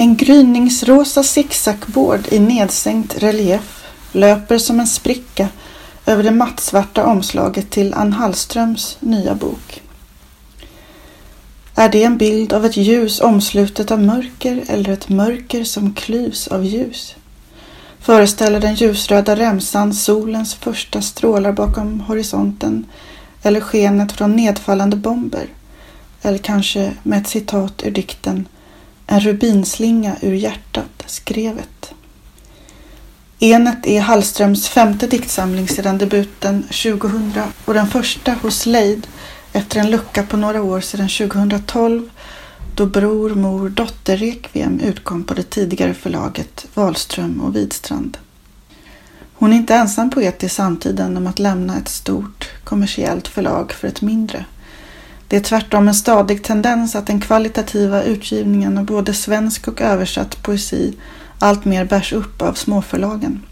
En gryningsrosa zigzagbord i nedsänkt relief löper som en spricka över det mattsvarta omslaget till Ann Hallströms nya bok. Är det en bild av ett ljus omslutet av mörker eller ett mörker som klyvs av ljus? Föreställer den ljusröda remsan solens första strålar bakom horisonten eller skenet från nedfallande bomber? Eller kanske med ett citat ur dikten en rubinslinga ur hjärtat, skrevet. Enet är Hallströms femte diktsamling sedan debuten 2000 och den första hos Leid efter en lucka på några år sedan 2012 då Bror, mor, dotter Rekviem utkom på det tidigare förlaget Wahlström och Widstrand. Hon är inte ensam poet i samtiden om att lämna ett stort kommersiellt förlag för ett mindre. Det är tvärtom en stadig tendens att den kvalitativa utgivningen av både svensk och översatt poesi alltmer bärs upp av småförlagen.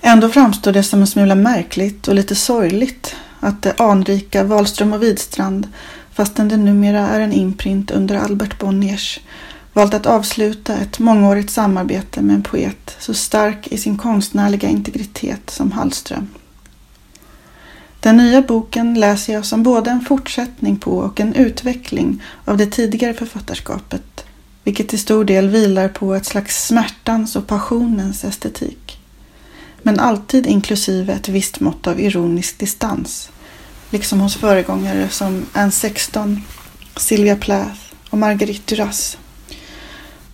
Ändå framstår det som en smula märkligt och lite sorgligt att det anrika Wahlström och Widstrand, fastän det numera är en imprint under Albert Bonniers, valt att avsluta ett mångårigt samarbete med en poet så stark i sin konstnärliga integritet som Hallström. Den nya boken läser jag som både en fortsättning på och en utveckling av det tidigare författarskapet, vilket till stor del vilar på ett slags smärtans och passionens estetik. Men alltid inklusive ett visst mått av ironisk distans, liksom hos föregångare som Anne Sexton, Sylvia Plath och Marguerite Duras.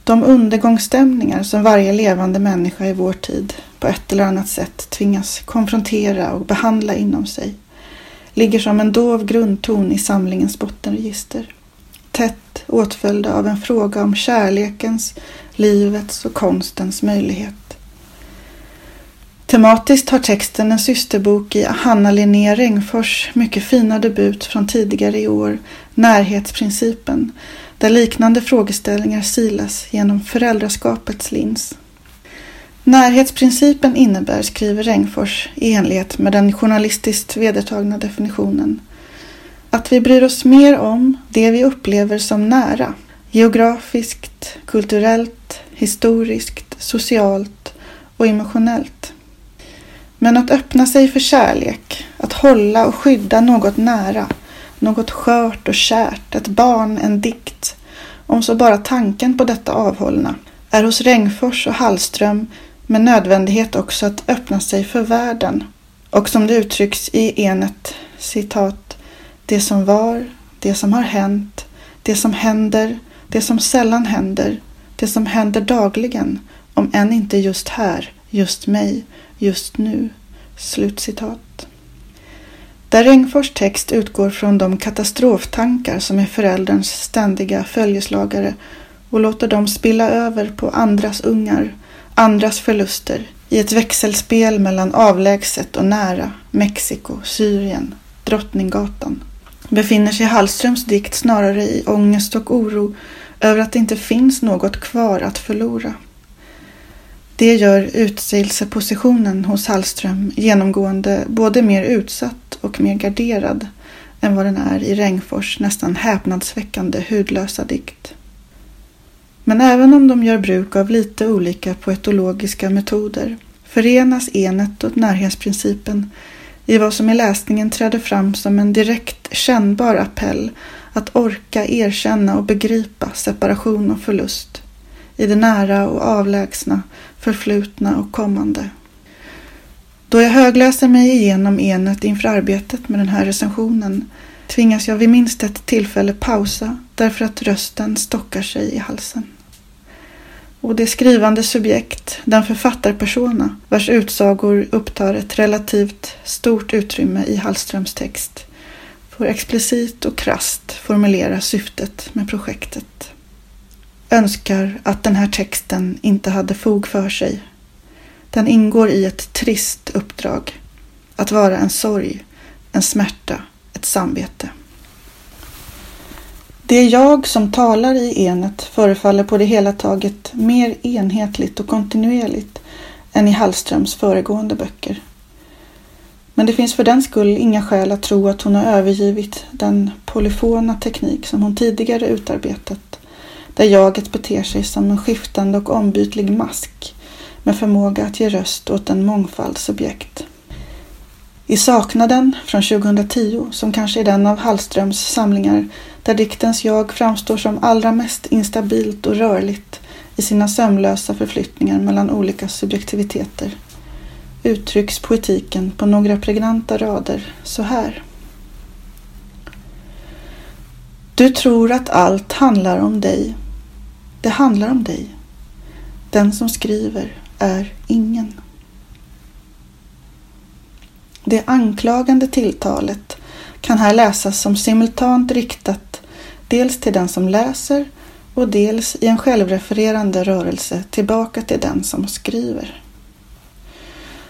De undergångsstämningar som varje levande människa i vår tid på ett eller annat sätt tvingas konfrontera och behandla inom sig ligger som en dov grundton i samlingens bottenregister. Tätt åtföljda av en fråga om kärlekens, livets och konstens möjlighet. Tematiskt har texten en systerbok i Hanna Linné Rengfors mycket fina debut från tidigare i år, Närhetsprincipen, där liknande frågeställningar silas genom föräldraskapets lins. Närhetsprincipen innebär, skriver Rengfors i enlighet med den journalistiskt vedertagna definitionen, att vi bryr oss mer om det vi upplever som nära, geografiskt, kulturellt, historiskt, socialt och emotionellt. Men att öppna sig för kärlek, att hålla och skydda något nära, något skört och kärt, ett barn, en dikt, om så bara tanken på detta avhållna, är hos Rengfors och Hallström med nödvändighet också att öppna sig för världen. Och som det uttrycks i enet, citat, det som var, det som har hänt, det som händer, det som sällan händer, det som händer dagligen, om än inte just här, just mig, just nu. Slutcitat. Där Rengfors text utgår från de katastroftankar som är förälderns ständiga följeslagare och låter dem spilla över på andras ungar, andras förluster i ett växelspel mellan avlägset och nära, Mexiko, Syrien, Drottninggatan, befinner sig Hallströms dikt snarare i ångest och oro över att det inte finns något kvar att förlora. Det gör utsägelsepositionen hos Hallström genomgående både mer utsatt och mer garderad än vad den är i Rengfors nästan häpnadsväckande hudlösa dikt. Men även om de gör bruk av lite olika poetologiska metoder förenas enet och närhetsprincipen i vad som i läsningen träder fram som en direkt kännbar appell att orka erkänna och begripa separation och förlust i det nära och avlägsna, förflutna och kommande. Då jag högläser mig igenom enet inför arbetet med den här recensionen tvingas jag vid minst ett tillfälle pausa därför att rösten stockar sig i halsen. Och det skrivande subjekt, den författarpersona vars utsagor upptar ett relativt stort utrymme i Hallströms text, får explicit och krast formulera syftet med projektet önskar att den här texten inte hade fog för sig. Den ingår i ett trist uppdrag. Att vara en sorg, en smärta, ett samvete. Det jag som talar i enet förefaller på det hela taget mer enhetligt och kontinuerligt än i Hallströms föregående böcker. Men det finns för den skull inga skäl att tro att hon har övergivit den polyfona teknik som hon tidigare utarbetat där jaget beter sig som en skiftande och ombytlig mask med förmåga att ge röst åt en mångfald subjekt. I Saknaden från 2010, som kanske är den av Hallströms samlingar där diktens jag framstår som allra mest instabilt och rörligt i sina sömlösa förflyttningar mellan olika subjektiviteter, uttrycks poetiken på några pregnanta rader så här. Du tror att allt handlar om dig. Det handlar om dig. Den som skriver är ingen. Det anklagande tilltalet kan här läsas som simultant riktat dels till den som läser och dels i en självrefererande rörelse tillbaka till den som skriver.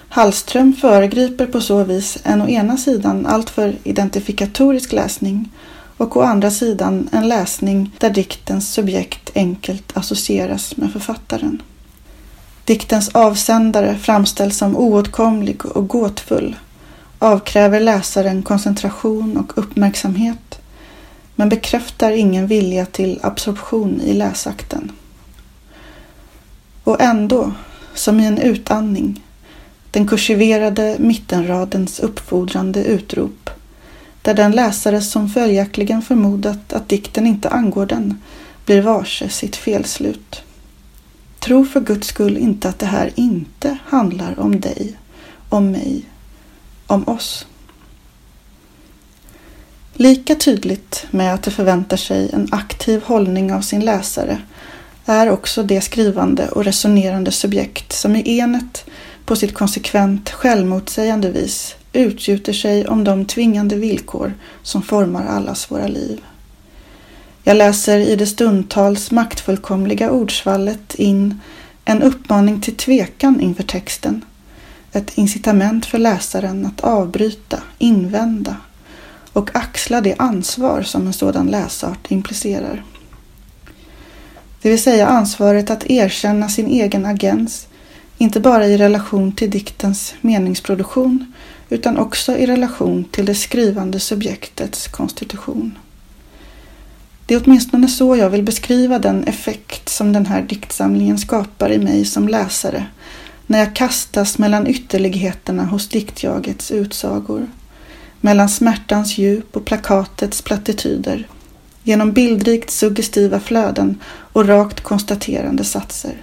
Hallström föregriper på så vis en å ena sidan alltför identifikatorisk läsning och å andra sidan en läsning där diktens subjekt enkelt associeras med författaren. Diktens avsändare framställs som oåtkomlig och gåtfull, avkräver läsaren koncentration och uppmärksamhet, men bekräftar ingen vilja till absorption i läsakten. Och ändå, som i en utandning, den kursiverade mittenradens uppfordrande utrop, där den läsare som följaktligen förmodat att dikten inte angår den blir varse sitt felslut. Tro för Guds skull inte att det här inte handlar om dig, om mig, om oss. Lika tydligt med att det förväntar sig en aktiv hållning av sin läsare är också det skrivande och resonerande subjekt som i enet på sitt konsekvent självmotsägande vis utgjuter sig om de tvingande villkor som formar allas våra liv. Jag läser i det stundtals maktfullkomliga ordsvallet in en uppmaning till tvekan inför texten. Ett incitament för läsaren att avbryta, invända och axla det ansvar som en sådan läsart implicerar. Det vill säga ansvaret att erkänna sin egen agens, inte bara i relation till diktens meningsproduktion utan också i relation till det skrivande subjektets konstitution. Det är åtminstone så jag vill beskriva den effekt som den här diktsamlingen skapar i mig som läsare när jag kastas mellan ytterligheterna hos diktjagets utsagor. Mellan smärtans djup och plakatets plattityder. Genom bildrikt suggestiva flöden och rakt konstaterande satser.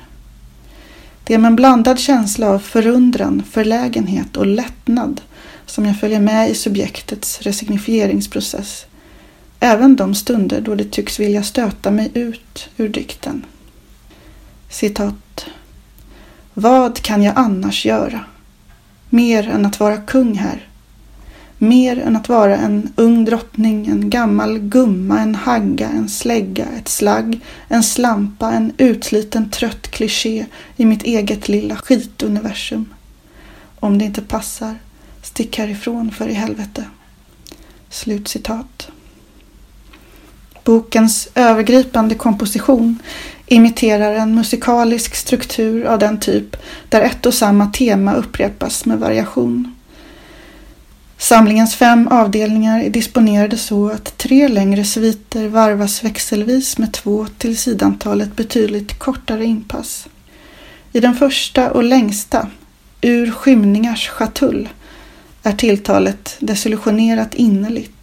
Det är med en blandad känsla av förundran, förlägenhet och lättnad som jag följer med i subjektets resignifieringsprocess även de stunder då det tycks vilja stöta mig ut ur dikten. Citat. Vad kan jag annars göra? Mer än att vara kung här. Mer än att vara en ung drottning, en gammal gumma, en hagga, en slägga, ett slagg, en slampa, en utsliten trött kliché i mitt eget lilla skituniversum. Om det inte passar, stick härifrån för i helvete. Slutcitat. Bokens övergripande komposition imiterar en musikalisk struktur av den typ där ett och samma tema upprepas med variation. Samlingens fem avdelningar är disponerade så att tre längre sviter varvas växelvis med två till sidantalet betydligt kortare inpass. I den första och längsta, Ur skymningars schatull, är tilltalet desillusionerat innerligt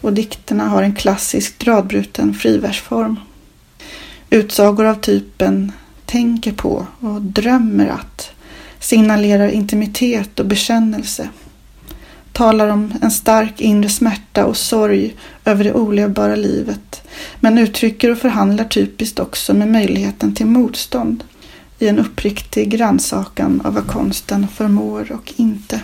och dikterna har en klassisk radbruten friversform. Utsagor av typen tänker på och drömmer att signalerar intimitet och bekännelse. Talar om en stark inre smärta och sorg över det olevbara livet men uttrycker och förhandlar typiskt också med möjligheten till motstånd i en uppriktig grannsakan av vad konsten förmår och inte.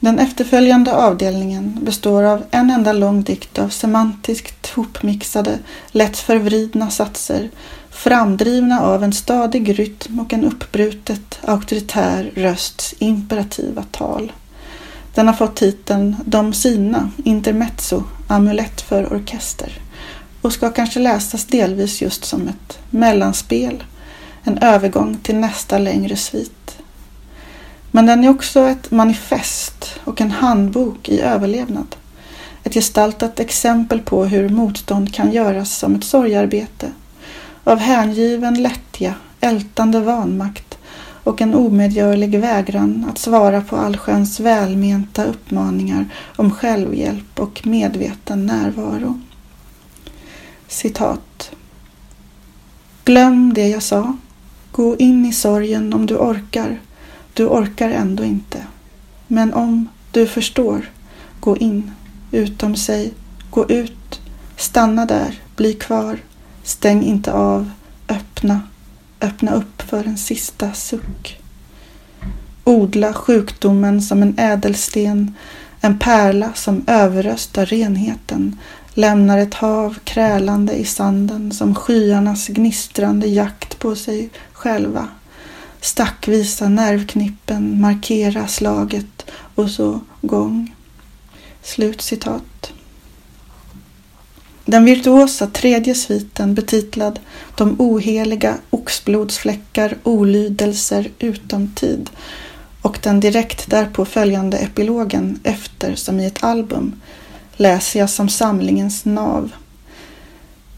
Den efterföljande avdelningen består av en enda lång dikt av semantiskt hopmixade, lätt förvridna satser framdrivna av en stadig rytm och en uppbrutet auktoritär rösts imperativa tal. Den har fått titeln De sina, intermezzo, amulett för orkester och ska kanske läsas delvis just som ett mellanspel, en övergång till nästa längre svit. Men den är också ett manifest och en handbok i överlevnad. ett gestaltat exempel på hur motstånd kan göras som ett sorgarbete. Av hängiven lättja, ältande vanmakt och en omedgörlig vägran att svara på allsköns välmenta uppmaningar om självhjälp och medveten närvaro. Citat. Glöm det jag sa. Gå in i sorgen om du orkar. Du orkar ändå inte. Men om du förstår, gå in. Utom sig, gå ut. Stanna där, bli kvar. Stäng inte av, öppna. Öppna upp för en sista suck. Odla sjukdomen som en ädelsten, en pärla som överröstar renheten, lämnar ett hav krälande i sanden som skyarnas gnistrande jakt på sig själva. Stackvisa nervknippen markera slaget och så gång. Slut citat. Den virtuosa tredje sviten betitlad De oheliga oxblodsfläckar olydelser utom tid och den direkt därpå följande epilogen efter som i ett album läser jag som samlingens nav.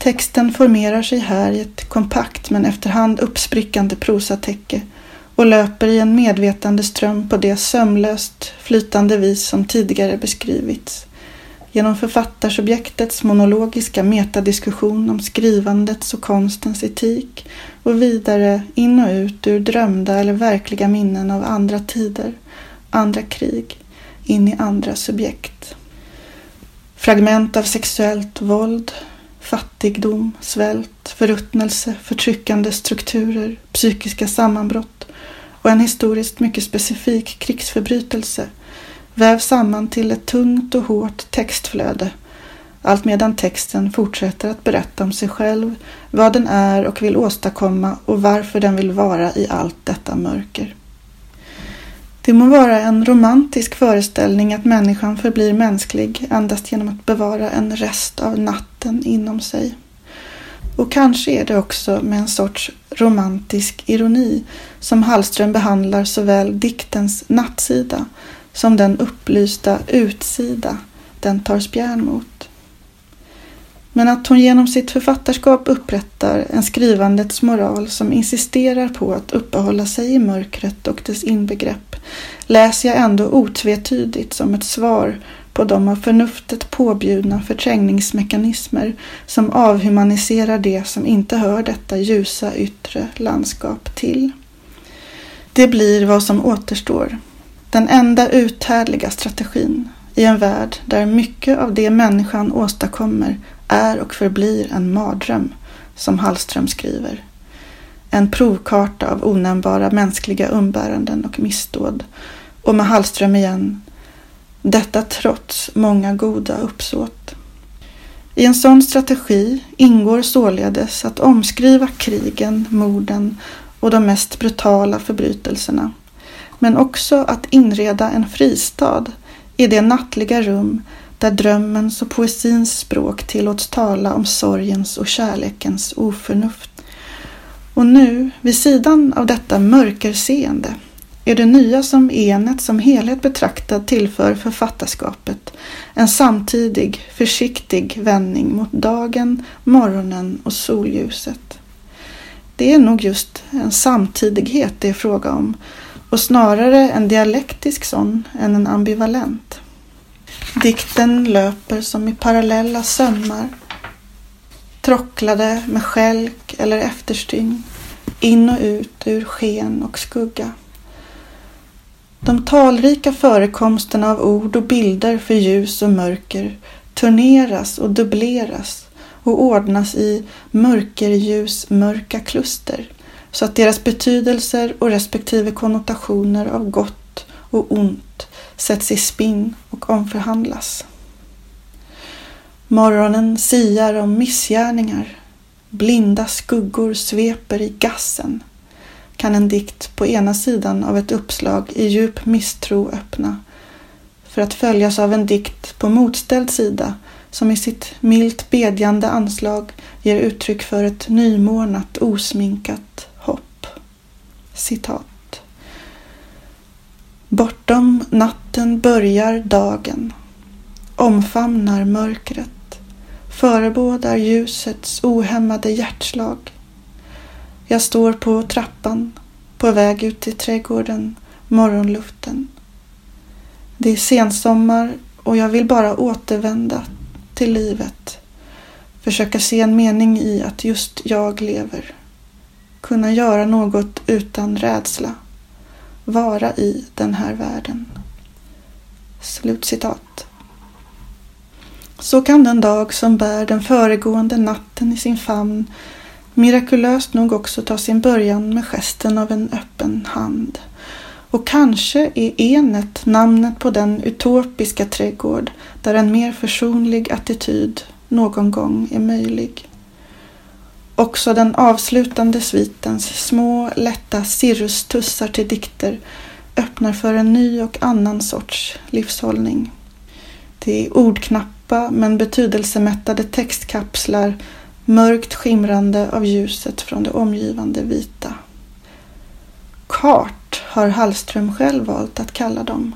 Texten formerar sig här i ett kompakt men efterhand uppsprickande prosatäcke och löper i en medvetande ström på det sömlöst flytande vis som tidigare beskrivits. Genom författarsubjektets monologiska metadiskussion om skrivandets och konstens etik och vidare in och ut ur drömda eller verkliga minnen av andra tider, andra krig, in i andra subjekt. Fragment av sexuellt våld, fattigdom, svält, förruttnelse, förtryckande strukturer, psykiska sammanbrott och en historiskt mycket specifik krigsförbrytelse vävs samman till ett tungt och hårt textflöde allt medan texten fortsätter att berätta om sig själv, vad den är och vill åstadkomma och varför den vill vara i allt detta mörker. Det må vara en romantisk föreställning att människan förblir mänsklig endast genom att bevara en rest av natten inom sig. Och kanske är det också med en sorts romantisk ironi som Hallström behandlar såväl diktens nattsida som den upplysta utsida den tar spjärn mot. Men att hon genom sitt författarskap upprättar en skrivandets moral som insisterar på att uppehålla sig i mörkret och dess inbegrepp läser jag ändå otvetydigt som ett svar på de av förnuftet påbjudna förträngningsmekanismer som avhumaniserar det som inte hör detta ljusa yttre landskap till. Det blir vad som återstår. Den enda uthärdliga strategin i en värld där mycket av det människan åstadkommer är och förblir en mardröm, som Hallström skriver. En provkarta av onämnbara mänskliga umbäranden och missdåd. Och med Hallström igen, detta trots många goda uppsåt. I en sån strategi ingår således att omskriva krigen, morden och de mest brutala förbrytelserna. Men också att inreda en fristad i det nattliga rum där drömmens och poesins språk tillåts tala om sorgens och kärlekens oförnuft. Och nu, vid sidan av detta mörkerseende, är det nya som enet som helhet betraktad tillför författarskapet en samtidig, försiktig vändning mot dagen, morgonen och solljuset. Det är nog just en samtidighet det är fråga om och snarare en dialektisk sån än en ambivalent. Dikten löper som i parallella sömmar. Tråcklade med skälk eller efterstygn. In och ut ur sken och skugga. De talrika förekomsterna av ord och bilder för ljus och mörker turneras och dubbleras och ordnas i mörkerljus-mörka kluster så att deras betydelser och respektive konnotationer av gott och ont sätts i spinn och omförhandlas. Morgonen siar om missgärningar. Blinda skuggor sveper i gassen. Kan en dikt på ena sidan av ett uppslag i djup misstro öppna för att följas av en dikt på motställd sida som i sitt milt bedjande anslag ger uttryck för ett nymornat, osminkat hopp. Citat. Bortom natten börjar dagen omfamnar mörkret, förebådar ljusets ohämmade hjärtslag. Jag står på trappan, på väg ut i trädgården, morgonluften. Det är sensommar och jag vill bara återvända till livet. Försöka se en mening i att just jag lever. Kunna göra något utan rädsla. Vara i den här världen. Slutcitat. Så kan den dag som bär den föregående natten i sin famn mirakulöst nog också ta sin början med gesten av en öppen hand. Och kanske är enet namnet på den utopiska trädgård där en mer försonlig attityd någon gång är möjlig. Också den avslutande svitens små lätta cirrustussar till dikter öppnar för en ny och annan sorts livshållning. Det är ordknappa men betydelsemättade textkapslar mörkt skimrande av ljuset från det omgivande vita. Kart har Hallström själv valt att kalla dem.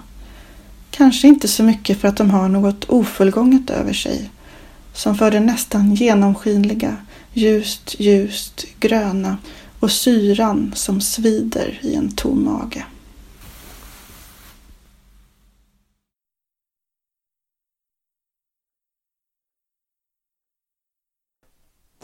Kanske inte så mycket för att de har något ofullgånget över sig, som för det nästan genomskinliga, ljust, ljust, gröna och syran som svider i en tom mage.